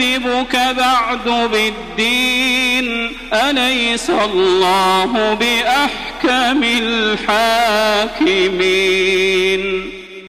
يكذبك بعد بالدين أليس الله بأحكم الحاكمين؟